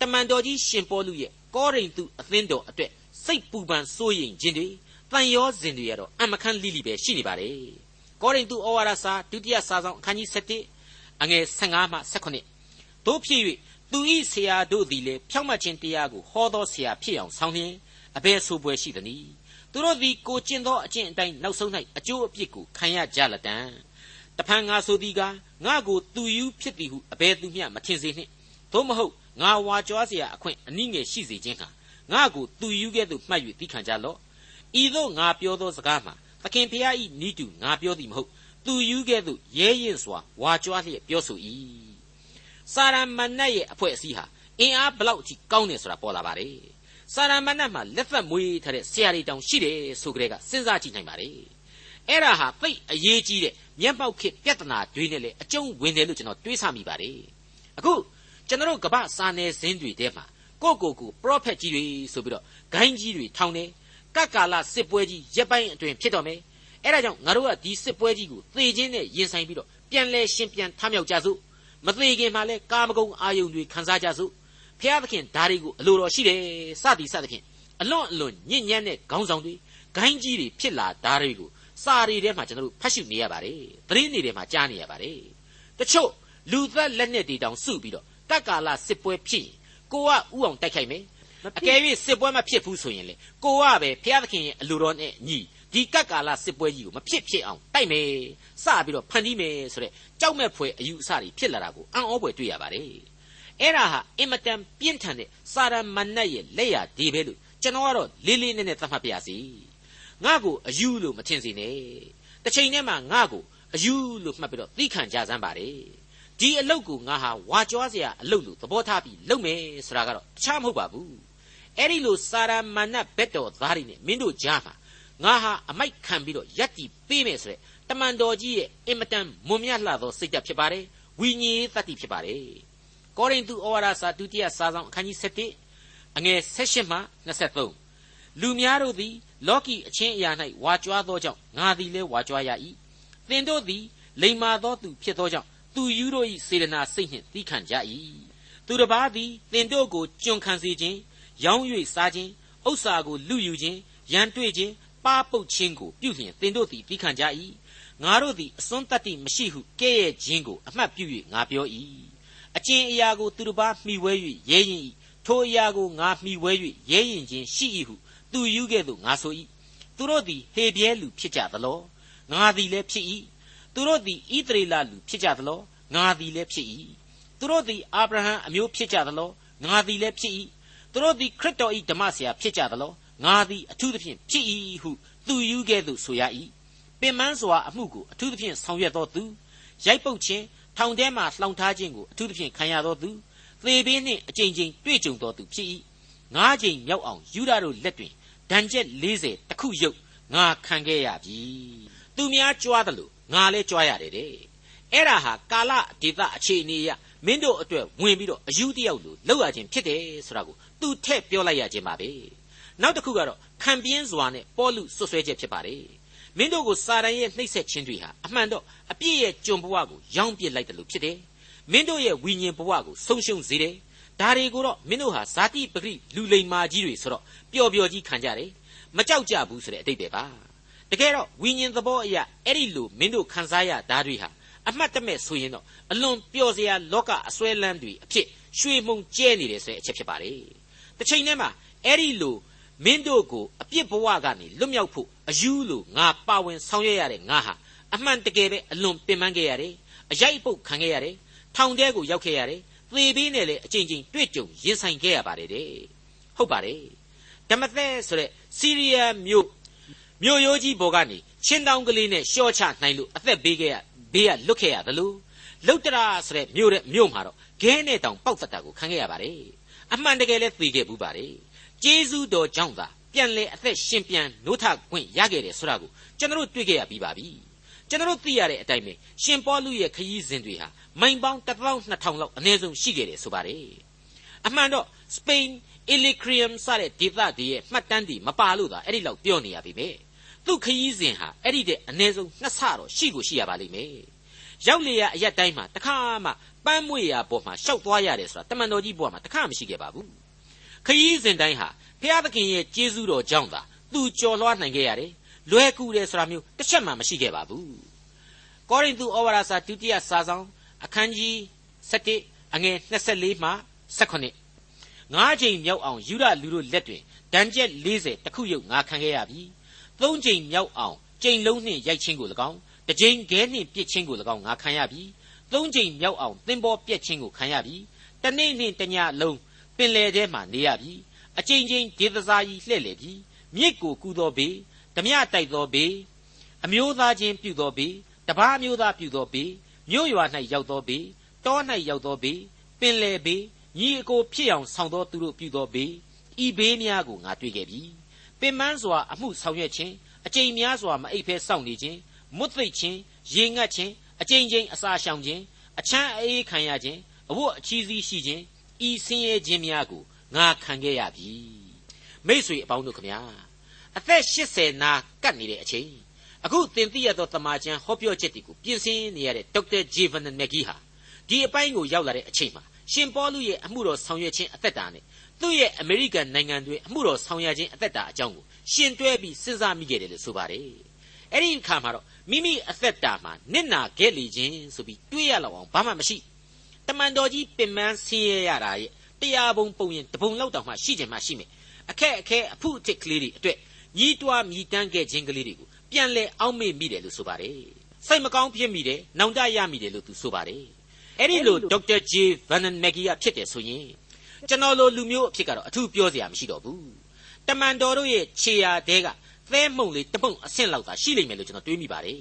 တမန်တော်ကြီးရှင်ပေါလုရဲ့ကောရိန္သုအသင်းတော်အတွက်စိတ်ပူပန်စိုးရိမ်ခြင်းတွေတန်ရောစဉ်တွေကတော့အမခန့်လိလိပဲရှိနေပါတယ်။ ကောရိန္သုဩဝါဒစာဒုတိယစာဆောင်အခန်းကြီး7အငယ်15မှ18တို့ဖြစ်၍သူဤဆရာတို့သည်လည်းဖြောင့်မတ်ခြင်းတရားကိုဟောသောဆရာဖြစ်အောင်ဆောင်လျင်အဘယ်ဆိုပွဲရှိသနည်းသူတို့သည်ကိုကျင့်သောအကျင့်အတိုင်းနောက်ဆုံး၌အကျိုးအပြစ်ကိုခံရကြလတံတဖန်ငါဆိုသည်ကငါကိုသူယူဖြစ်သည်ဟုအဘယ်သူမျှမထင်စေနှင့်သို့မဟုတ်ငါဝါကြွားเสียအခွင့်အနည်းငယ်ရှိစေခြင်းဟာငါကိုသူယူကဲ့သို့မှတ်၍သိခံကြလော့ဤသို့ငါပြောသောစကားမှာ သခင်ဖျားဤနီးတူငါပြောသည်မဟုတ်သူယူကဲ့သို့ရဲရင်စွာဝါကြွားလျက်ပြောဆို၏စာရမဏတ်ရဲ့အဖွဲ့အစည်းဟာအင်အားဘလောက်ကြီးကောင်းတယ်ဆိုတာပေါ်လာပါတယ်စာရမဏတ်မှာလက်သက်မွေးထားတဲ့ဆရာတွေတောင်ရှိတယ်ဆိုကြတဲ့ကစဉ်းစားကြည့်နိုင်ပါတယ်အဲ့ဒါဟာသိအရေးကြီးတဲ့မျက်မှောက်ခေပြဿနာတွေနဲ့လေအကျုံးဝင်တယ်လို့ကျွန်တော်တွေးဆမိပါတယ်အခုကျွန်တော်ကမ္ဘာစာနယ်ဇင်းတွေထဲမှာကိုကိုကိုပရောဖက်ကြီးတွေဆိုပြီးတော့ဂိုင်းကြီးတွေထောင်တယ် ကကာလစစ်ပွဲကြီးရက်ပိုင်းအတွင်းဖြစ်တော်မယ်အဲ့ဒါကြောင့်ငါတို့ကဒီစစ်ပွဲကြီးကိုသေခြင်းနဲ့ရင်ဆိုင်ပြီးတော့ပြန်လဲရှင်ပြန်ထမြောက်ကြစို့မသေးခင်မှာလဲကာမဂုဏ်အာယုန်တွေခံစားကြစို့ဖျားသခင်ဓာရီကိုအလိုတော်ရှိတယ်စသည်စသဖြင့်အလွန်အလွန်ညဉ့်ညမ်းတဲ့ခေါင်းဆောင်တွေဂိုင်းကြီးတွေဖြစ်လာဓာရီကိုစာရီထဲမှာကျွန်တော်တို့ဖတ်ရှုနေရပါတယ်သတင်းတွေထဲမှာကြားနေရပါတယ်တချို့လူသက်လက်နဲ့တွေတောင်စုပြီးတော့တက်ကာလစစ်ပွဲဖြစ်ရင်ကိုကဥအောင်တိုက်ခိုက်မယ် အကယ်၍စစ်ပွဲမဖြစ်ဘူးဆိုရင်လေကိုကပဲဘုရားသခင်ရဲ့အလိုတော်နဲ့ညီဒီကတ်ကာလစစ်ပွဲကြီးကိုမဖြစ်ဖြစ်အောင်တိုက်မယ်စပြီးတော့ဖန်တီးမယ်ဆိုတဲ့ကြောက်မဲ့ဖွယ်အယူအဆတွေဖြစ်လာတာကိုအံ့ဩဖွယ်တွေ့ရပါတယ်အဲ့ဒါဟာအင်မတန်ပြင်းထန်တဲ့စာရမဏတ်ရဲ့လက်ရာဒီပဲလို့ကျွန်တော်ကတော့လေးလေးနက်နက်သတ်မှတ်ပါရစေငါ့ကိုအယူလို့မထင်စေနဲ့တစ်ချိန်တည်းမှာငါ့ကိုအယူလို့မှတ်ပြီးတော့သီးခံကြစမ်းပါတယ်ဒီအလုတ်ကိုငါဟာဝါကြွားစရာအလုတ်လို့သဘောထားပြီးလုပ်မယ်ဆိုတာကတော့တခြားမဟုတ်ပါဘူး အဲ့ဒီလိုစာရမဏတ်ဘက်တော်သားတွေနဲ့မင်းတို့ကြားမှာငါဟာအမိုက်ခံပြီးတော့ယက်တီပေးမယ်ဆိုတဲ့တမန်တော်ကြီးရဲ့အင်မတန်မွန်မြတ်လှသောစိတ်ဓာတ်ဖြစ်ပါတယ်ဝိညာဉ်ရေးတတ္တိဖြစ်ပါတယ်ကောရိန္သုဩဝါဒစာဒုတိယစာဆောင်အခန်းကြီး7အငယ်16မှ23လူများတို့သည်လောကီအချင်းအရာ၌ဝါကြွားသောကြောင့်ငါသည်လည်းဝါကြွားရ၏သင်တို့သည်လိမ္မာသောသူဖြစ်သောကြောင့်သူယူတို့၏စေတနာစိတ်နှင့်သီးခံကြ၏သူတစ်ပါးသည်သင်တို့ကိုကျွန်ခံစေခြင်း ရောင်း၍စားခြင်းဥစ္စာကိုလူယူခြင်းရန်တွေ့ခြင်းပါပုတ်ခြင်းကိုပြုလျင်သင်တို့သည်သီးခံကြ၏ငါတို့သည်အစွန်းတတ္တိမရှိဟုကဲ့ရဲ့ခြင်းကိုအမှတ်ပြု၍ငါပြော၏အကျင့်အရာကိုသူတစ်ပါးမှီဝဲ၍ရဲရင်၏ထိုအရာကိုငါမှီဝဲ၍ရဲရင်ခြင်းရှိ၏ဟုသူယူခဲ့သို့ငါဆို၏သူတို့သည်ဟေပြဲလူဖြစ်ကြသလောငါသည်လည်းဖြစ်၏သူတို့သည်ဣသရေလလူဖြစ်ကြသလောငါသည်လည်းဖြစ်၏သူတို့သည်အာဗြဟံအမျိုးဖြစ်ကြသလောငါသည်လည်းဖြစ်၏ သူတို့သည်ခရစ်တော်၏ဓမ္မဆရာဖြစ်ကြသလောငါသည်အထူးသဖြင့်ဖြစ်၏ဟုသူယူခဲ့သို့ဆိုရ၏ပင်မန်းစွာအမှုကိုအထူးသဖြင့်ဆောင်ရွက်တော်သူရိုက်ပုတ်ခြင်းထောင်ထဲမှလှောင်ထားခြင်းကိုအထူးသဖြင့်ခံရတော်သူသေဘေးနှင့်အကြိမ်ကြိမ်တွေ့ကြုံတော်သူဖြစ်၏ငါးကြိမ်မြောက်အောင်ယူဒတို့လက်တွင်ဒဏ်ချက်40တခုရုပ်ငါခံခဲ့ရပြီသူများကြွားတယ်လို့ငါလည်းကြွားရတယ်တဲ့အဲ့ဒါဟာကာလဒေသအခြေအနေအရမင်းတို့အတွက်ဝင်ပြီးတော့အယူတယောက်လိုလောက်ရခြင်းဖြစ်တယ်ဆိုတာကို သူထည့်ပြောလိုက်ရခြင်းပါပဲနောက်တစ်ခုကတော့ခံပြင်းစွာနဲ့ပေါလုဆွဆွဲချက်ဖြစ်ပါတယ်မင်းတို့ကိုစာရန်ရဲ့နှိပ်စက်ခြင်းတွေဟာအမှန်တော့အပြည့်ရဲ့ကျွန်ဘဝကိုရောင်းပစ်လိုက်တယ်လို့ဖြစ်တယ်မင်းတို့ရဲ့ဝိညာဉ်ဘဝကိုဆုံးရှုံးစေတယ်ဒါတွေကိုတော့မင်းတို့ဟာဇာတိပဂိလူလိမ္မာကြီးတွေဆိုတော့ပျော်ပျော်ကြီးခံကြတယ်မကြောက်ကြဘူးဆိုတဲ့အတိတ်ပဲပါတကယ်တော့ဝိညာဉ်သဘောအရာအဲ့ဒီလိုမင်းတို့ခံစားရဓာတွေဟာအမှတ်တမဲ့ဆိုရင်တော့အလွန်ပျော်စရာလောကအစွဲလန်းတွေအဖြစ်ရွှေမုံကျဲနေတယ်ဆိုတဲ့အချက်ဖြစ်ပါတယ် တစ်ချိန်တည်းမှာအဲ့ဒီလိုမင်းတို့ကိုအပြစ်ဘဝကနေလွတ်မြောက်ဖို့အယူလိုငါပါဝင်ဆောင်ရွက်ရတဲ့ငါဟာအမှန်တကယ်ပဲအလွန်ပင်ပန်းခဲ့ရတယ်အရိုက်ပုတ်ခံခဲ့ရတယ်ထောင်ထဲကိုရောက်ခဲ့ရတယ်သေဘေးနဲ့လည်းအချိန်ချင်းတွေ့ကြုံရင်ဆိုင်ခဲ့ရပါတယ်တဲ့ဟုတ်ပါတယ်ဓမ္မသက်ဆိုတဲ့စီးရီးယားမြို့မြို့ရိုးကြီးဘော်ကနေချင်းတောင်ကလေးနဲ့ရှော့ချနိုင်လို့အသက်ဘေးခဲ့ရဘေးကလွတ်ခဲ့ရသလိုလုတ်တရာဆိုတဲ့မြို့တဲ့မြို့မှာတော့ဂဲနဲ့တောင်ပေါက်သက်တာကိုခံခဲ့ရပါတယ် အမှန်တကယ်လည်းသိခဲ့ဘူးပါတယ်ကျေးဇူးတော်ကြောင့်သာပြန်လေအသက်ရှင်ပြန်နိုးထခွင့်ရခဲ့တယ်ဆိုတာကိုကျွန်တော်တို့တွေ့ခဲ့ရပြီးပါပြီကျွန်တော်တို့သိရတဲ့အတိုင်းပဲရှင်ပေါလုရဲ့ခရီးစဉ်တွေဟာမိုင်ပေါင်း12000လောက်အနည်းဆုံးရှိခဲ့တယ်ဆိုပါတယ်အမှန်တော့စပိန်အီလီခရီယမ်စတဲ့ဒေသတွေရဲ့မှတ်တမ်းတွေမပါလို့သာအဲ့ဒီလောက်ပြောနေရပြီပဲသူ့ခရီးစဉ်ဟာအဲ့ဒီတဲ့အနည်းဆုံးနှစ်ဆတော့ရှိကိုရှိရပါလိမ့်မယ်ရောက်လေရအရက်တိုင်းမှာတခါမှ ပန်းမွေရာပေါ်မှာရှောက်သွားရတယ်ဆိုတာတမန်တော်ကြီးဘုရားမှာတခါမရှိခဲ့ပါဘူးခရီးစဉ်တိုင်းဟာဖျားသခင်ရဲ့ကျေးဇူးတော်ကြောင့်သာသူကြော်လွှားနိုင်ခဲ့ရတယ်လွယ်ကူတယ်ဆိုတာမျိုးတစ်ချက်မှမရှိခဲ့ပါဘူးကောရိန္သုဩဝါဒစာဒုတိယစာဆောင်အခန်းကြီး7အငယ်24မှ18ငါးချိန်မြောက်အောင်ယူရလူတို့လက်တွင်ဒဏ်ကျက်40တခုရုပ်ငါခံခဲ့ရပြီသုံးချိန်မြောက်အောင်ကြိမ်လုံးနှင့်ရိုက်ချင်းကို၎င်းတစ်ချိန်ခဲနှင့်ပြစ်ချင်းကို၎င်းငါခံရပြီ သုံးချိန်မြောက်အောင်သင်္ဘောပြက်ချင်းကိုခံရပြီတနေ့နှင့်တညလုံးပင်လယ်ထဲမှနေရပြီအချိန်ချင်းဒေသစာကြီးလှဲ့လေပြီမြစ်ကိုကူသောဘေးဓမြတိုက်သောဘေးအမျိုးသားချင်းပြုသောဘေးတပားမျိုးသားပြုသောဘေးမြို့ရွာ၌ရောက်သောဘေးတော၌ရောက်သောဘေးပင်လယ်ဘေးညီအကိုဖြစ်အောင်ဆောင်သောသူတို့ပြုသောဘေးဤဘေးများကိုငါတွေ့ခဲ့ပြီပင်မန်းစွာအမှုဆောင်ရွက်ခြင်းအကြိမ်များစွာမအိပ်ဖဲစောင့်နေခြင်းမွတ်သိပ်ခြင်းရေငတ်ခြင်း အကြိမ်ကြိမ်အစာရှောင်ခြင်းအချမ်းအေးခံရခြင်းအဝတ်အချီးစီးရှိခြင်းဤဆင်းရဲခြင်းများကိုငါခံခဲ့ရပြီမိษွေအပေါင်းတို့ခမညာအသက်80နာကတ်နေတဲ့အချိန်အခုသင်သိရသောတမန်ကျန်ဟောပြောချက်တွေကိုပြင်ဆင်နေရတဲ့ဒေါက်တာဂျေဗန်နမက်ဂီဟာဒီအပိုင်းကိုရောက်လာတဲ့အချိန်မှာရှင်ပေါလုရဲ့အမှုတော်ဆောင်ရွက်ခြင်းအသက်တာနဲ့သူ့ရဲ့အမေရိကန်နိုင်ငံတွေအမှုတော်ဆောင်ရွက်ခြင်းအသက်တာအကြောင်းကိုရှင်တွဲပြီးစဉ်းစားမိခဲ့တယ်လို့ဆိုပါတယ်အဲ့ဒီအခါမှာတော့ မိမိအသက်တာမှာနစ်နာခဲ့လေခြင်းဆိုပြီးတွေးရလောက်အောင်ဘာမှမရှိတမန်တော်ကြီးပင်မဆင်းရဲရတာရဲ့တရားပုံပုံရင်တပုံလောက်တောင်မှရှိခြင်းမှရှိမယ်အခက်အခဲအဖုအထစ်ကလေးတွေအတွက်ညီးတွားမြည်တမ်းခဲ့ခြင်းကလေးတွေကိုပြန်လဲအောက်မေ့မိတယ်လို့ဆိုပါတယ်စိတ်မကောင်းဖြစ်မိတယ်နောင်တရမိတယ်လို့သူဆိုပါတယ်အဲ့ဒီလိုဒေါက်တာဂျေဗန်နန်မက်ဂီယာဖြစ်တယ်ဆိုရင်ကျွန်တော်လိုလူမျိုးအဖြစ်ကတော့အထူးပြောစရာမရှိတော့ဘူးတမန်တော်တို့ရဲ့ခြေရာတဲက သဲမှုန်လေးတပုံအဆင့်လောက်သာရှိလိမ့်မယ်လို့ကျွန်တော်တွေးမိပါတယ်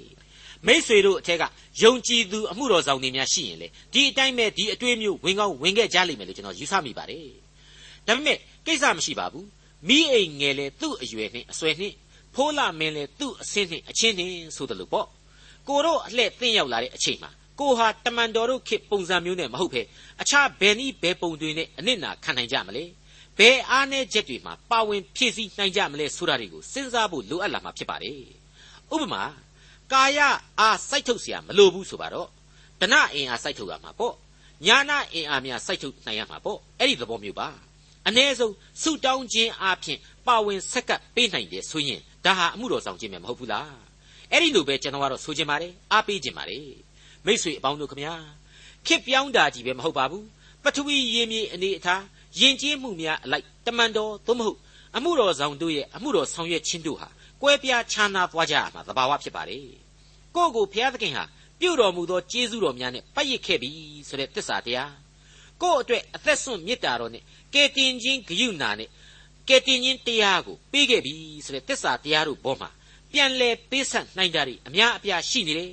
မိษွေတို့အထက်ကယုံကြည်သူအမှုတော်ဆောင်တွေများရှိရင်လေဒီအတိုင်းပဲဒီအတွေးမျိုးဝင်ကောင်းဝင်ခဲ့ကြလိမ့်မယ်လို့ကျွန်တော်ယူဆမိပါတယ်ဒါပေမဲ့ကိစ္စမရှိပါဘူးမိအိမ်ငယ်လေသူ့အရွယ်နှင့်အဆွဲနှင့်ဖိုးလာမင်းလေသူ့အဆင်းနှင့်အချင်းနှင့်ဆိုတယ်လို့ပေါ့ကိုတို့အလှဲ့သင်ရောက်လာတဲ့အချိန်မှာကိုဟာတမန်တော်တို့ခေပုံစံမျိုးနဲ့မဟုတ်ဘဲအခြားဘယ်နည်းဘယ်ပုံတွေနဲ့အနစ်နာခံနိုင်ကြမလဲ ဘယ်အားနည်းချက်တွေမှာပါဝင်ဖြည့်ဆည်းနိုင်ကြမလဲဆိုတာတွေကိုစဉ်းစားဖို့လိုအပ်လာမှာဖြစ်ပါတယ်ဥပမာကာယအားစိုက်ထုတ်เสียမလိုဘူးဆိုပါတော့တဏအင်အားစိုက်ထုတ်ရမှာပေါ့ညာနာအင်အားများစိုက်ထုတ်နိုင်ရမှာပေါ့အဲ့ဒီသဘောမျိုးပါအ ਨੇ ဆုံးဆုတောင်းခြင်းအပြင်ပါဝင်ဆက်ကပ်ပေးနိုင်တယ်ဆိုရင်ဒါဟာအမှုတော်ဆောင်ခြင်းပဲမဟုတ်ဘူးလားအဲ့ဒီလိုပဲကျွန်တော်ကတော့ဆိုခြင်းပါတယ်အားပေးခြင်းပါတယ်မိษွေအပေါင်းတို့ခမညာခစ်ပြောင်းတာကြီးပဲမဟုတ်ပါဘူးပထဝီရေမြေအနေအထား ယဉ်ကျေးမှုများအလိုက်တမန်တော်သို့မဟုတ်အမှုတော်ဆောင်တို့ရဲ့အမှုတော်ဆောင်ရွက်ခြင်းတို့ဟာကွဲပြားခြားနာသွားကြရမှာသဘာဝဖြစ်ပါတယ်ကိုယ့်ကိုဘုရားသခင်ဟာပြုတော်မူသောကျေးဇူးတော်များနဲ့ပတ်ရစ်ခဲ့ပြီဆိုတဲ့သစ္စာတရားကိုယ့်အတွက်အသက်ဆွန့်မေတ္တာတော်နဲ့ကယ်တင်ခြင်းဂရုဏာနဲ့ကယ်တင်ခြင်းတရားကိုပေးခဲ့ပြီဆိုတဲ့သစ္စာတရားတို့ဘောမှာပြန်လဲပေးဆက်နိုင်တာတွေအများအပြားရှိနေတယ်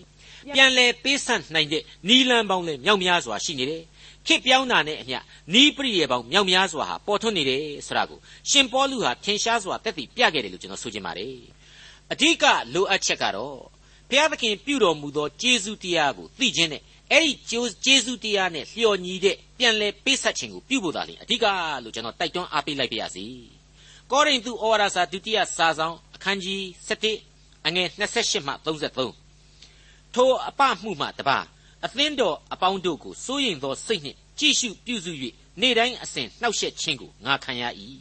ပြန်လဲပေးဆက်နိုင်တဲ့နီလန်ပေါင်းလဲမြောက်များစွာရှိနေတယ် ခေပြောင်းတာနဲ့အမျှနီးပရိယေပေါင်းမြောက်များစွာဟာပေါ်ထွန်းနေတယ်ဆိုတာကိုရှင်ပေါလုဟာထင်ရှားစွာတက်တည်ပြခဲ့တယ်လို့ကျွန်တော်ဆိုချင်ပါတယ်အဓိကလိုအပ်ချက်ကတော့ဘုရားသခင်ပြုတော်မူသောကျေးဇူးတရားကိုသိခြင်းနဲ့အဲ့ဒီကျေးဇူးတရားနဲ့လျော်ညီတဲ့ပြန်လဲပေးဆက်ခြင်းကိုပြုဖို့သာလေအဓိကလို့ကျွန်တော်တိုက်တွန်းအားပေးလိုက်ပါရစေကောရိန္သုဩဝါဒစာဒုတိယစာဆောင်အခန်းကြီး7အငယ်28မှ33ထိုအပမှုမှတပါ အသင်းတော်အပေါင်းတို့ကိုစိုးရိမ်သောစိတ်နှင့်ကြည့်ရှုပြုစု၍နေ့တိုင်းအစဉ်နှောက်ယှက်ခြင်းကိုငါခံရ၏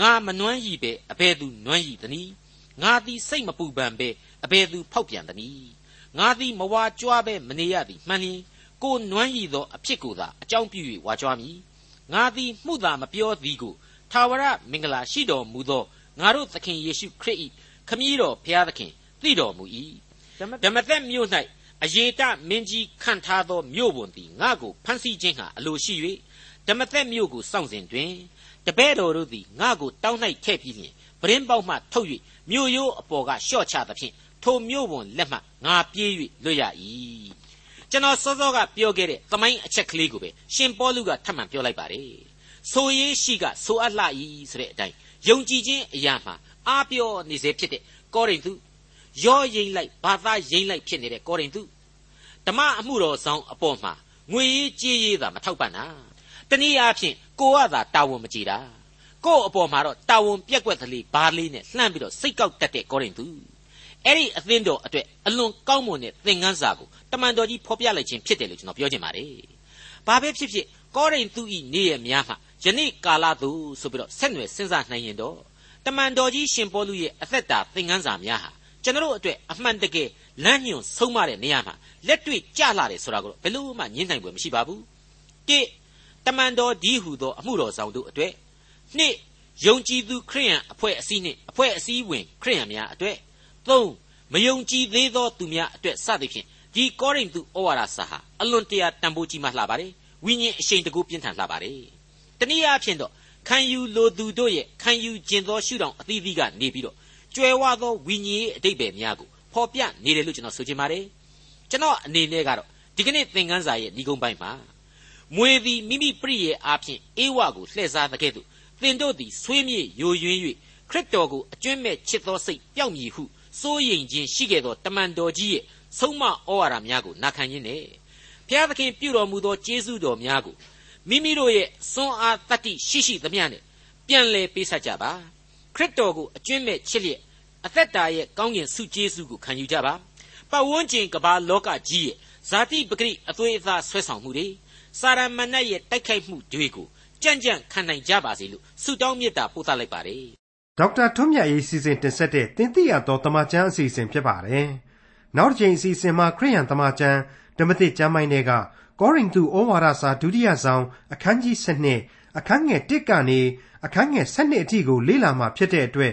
ငါမနှွမ်းရည်ပဲအဘယ်သူနှွမ်းရည်သနည်းငါသည်စိတ်မပူပန်ပဲအဘယ်သူဖောက်ပြန်သနည်းငါသည်မဝါကြွားပဲမနေရသည်မှန်လျင်ကိုနွမ်းရည်သောအဖြစ်ကိုသာအကြောင်းပြု၍ဝါကြွားမည်ငါသည်မှုသာမပြောသည်ကိုထာဝရမင်္ဂလာရှိတော်မူသောငါတို့သခင်ယေရှုခရစ်၏ခမည်းတော်ဘုရားသခင်သိတော်မူ၏ဓမ္မသက်မြို့၌ အယေတမင်းကြီးခန့်ထားသောမြို့ဝန်သည်ငါ့ကိုဖမ်းဆီးခြင်းဟာအလိုရှိ၍ဓမ္မသက်မြို့ကိုစောင့်စဉ်တွင်တပည့်တော်တို့သည်ငါ့ကိုတောင်း၌ထည့်ပြီးလျှင်ပရင်းပေါက်မှထုတ်၍မြို့ရိုးအပေါ်ကလျှော့ချသဖြင့်ထိုမြို့ဝန်လက်မှငါပြေး၍လွတ်ရ၏ကျွန်တော်စောစောကပြောခဲ့တဲ့သမိုင်းအချက်ကလေးကိုပဲရှင်ပေါလုကထပ်မံပြောလိုက်ပါတယ်ဆိုရေးရှိကဆိုအပ်လှ၏ဆိုတဲ့အတိုင်းယုံကြည်ခြင်းအရာမှာအားပြောနေစေဖြစ်တဲ့ကောရိန္သု ရောရင်လိုက်ဘာသာရင်လိုက်ဖြစ်နေတဲ့ကောရိန္သုဓမ္မအမှုတော်ဆောင်အပေါ်မှာငွေရေးကြေးရေးသာမထောက်ပံ့တာတနည်းအားဖြင့်ကိုကသာတာဝန်မကြည်တာကို့အပေါ်မှာတော့တာဝန်ပြက်ကွက်ကလေးဘားလေးနဲ့လှမ်းပြီးတော့စိတ်ကောက်တတ်တဲ့ကောရိန္သုအဲ့ဒီအသင်းတော်အတွက်အလွန်ကောင်းမွန်တဲ့သင်ခန်းစာကိုတမန်တော်ကြီးဖော်ပြလိုက်ခြင်းဖြစ်တယ်လို့ကျွန်တော်ပြောချင်ပါတယ်။ဘာပဲဖြစ်ဖြစ်ကောရိန္သုဤနေ့ရဲ့များမှာယနေ့ကာလသို့ဆိုပြီးတော့ဆက်နွယ်စဉ်းစားနိုင်ရင်တော့တမန်တော်ကြီးရှင်ပေါလုရဲ့အသက်တာသင်ခန်းစာများဟာ ကျွန်တော်တို့အတွက်အမှန်တကယ်လမ်းညွှန်ဆုံးမတဲ့နေရာမှာလက်တွေ့ကြလာတယ်ဆိုတာကိုဘယ်လို့မှညှင်းနိုင်ပွဲမရှိပါဘူး။တိတမန်တော်ဒီဟုသောအမှုတော်ဆောင်တို့အတွက်နှစ်ယုံကြည်သူခရိယန်အဖွဲ့အစည်းနှင့်အဖွဲ့အစည်းဝင်ခရိယန်များအတွက်သုံးမယုံကြည်သေးသောသူများအတွက်စသဖြင့်ဒီကောရိန္သုဩဝါဒစာဟာအလွန်တရာတန်ဖိုးကြီးမှလှပါတယ်ဝိညာဉ်အရှိန်တကူပြင်းထန်လှပါတယ်တနည်းအားဖြင့်တော့ခံယူလိုသူတို့ရဲ့ခံယူကျင်သောရှုထောင့်အသီးသီးကနေပြီးတော့ ကျွယ်ဝသောဝိညာဉ်ရေးအတိတ်ပဲများကိုဖော်ပြနေတယ်လို့ကျွန်တော်ဆိုချင်ပါတယ်ကျွန်တော်အနေနဲ့ကတော့ဒီကနေ့သင်ခန်းစာရဲ့ဏိဂုံးပိုင်းမှာမွေသည်မိမိပြည့်ရဲ့အားဖြင့်အေဝါကိုလှည့်စားတဲ့ကဲ့သို့သင်တို့သည်ဆွေးမြေ့ယိုယွင်း၍ခရစ်တော်ကိုအကျွင့်မဲ့ချစ်သောစိတ်ပျောက်မည်ဟုစိုးရိမ်ခြင်းရှိခဲ့သောတမန်တော်ကြီးရဲ့ဆုံးမဩဝါဒများကိုနာခံရင်းနဲ့ဘုရားသခင်ပြုတော်မူသောကျေးဇူးတော်များကိုမိမိတို့ရဲ့စွမ်းအားတတ္တိရှိရှိသမျှနဲ့ပြန်လည်ပေးဆက်ကြပါခရစ်တော်ကိုအကျွင့်မဲ့ချစ်လျက် အသက်တာရဲ့ကောင်းကင်ဆုကျေးဇူးကိုခံယူကြပါပတ်ဝန်းကျင်ကဘာလောကကြီးရဲ့ဇာတိပဂရိအသွေးအသားဆွဲဆောင်မှုတွေစာရမဏတ်ရဲ့တိုက်ခိုက်မှုတွေကိုကြံ့ကြံ့ခံနိုင်ကြပါစေလို့ဆုတောင်းမေတ္တာပို့သလိုက်ပါတယ်ဒေါက်တာထွန်းမြတ်ရေးစီစဉ်တင်ဆက်တဲ့တင်ပြရသောတမချန်းအစီအစဉ်ဖြစ်ပါတယ်နောက်တစ်ချိန်အစီအစဉ်မှာခရိယန်တမချန်းဓမ္မသစ်ကျမ်းပိုင်းတွေကကောရိန္သုဩဝါဒစာဒုတိယဆောင်အခန်းကြီး7အခန်းငယ်1ကနေအခန်းငယ်7အထိကိုလေ့လာမှဖြစ်တဲ့အတွက်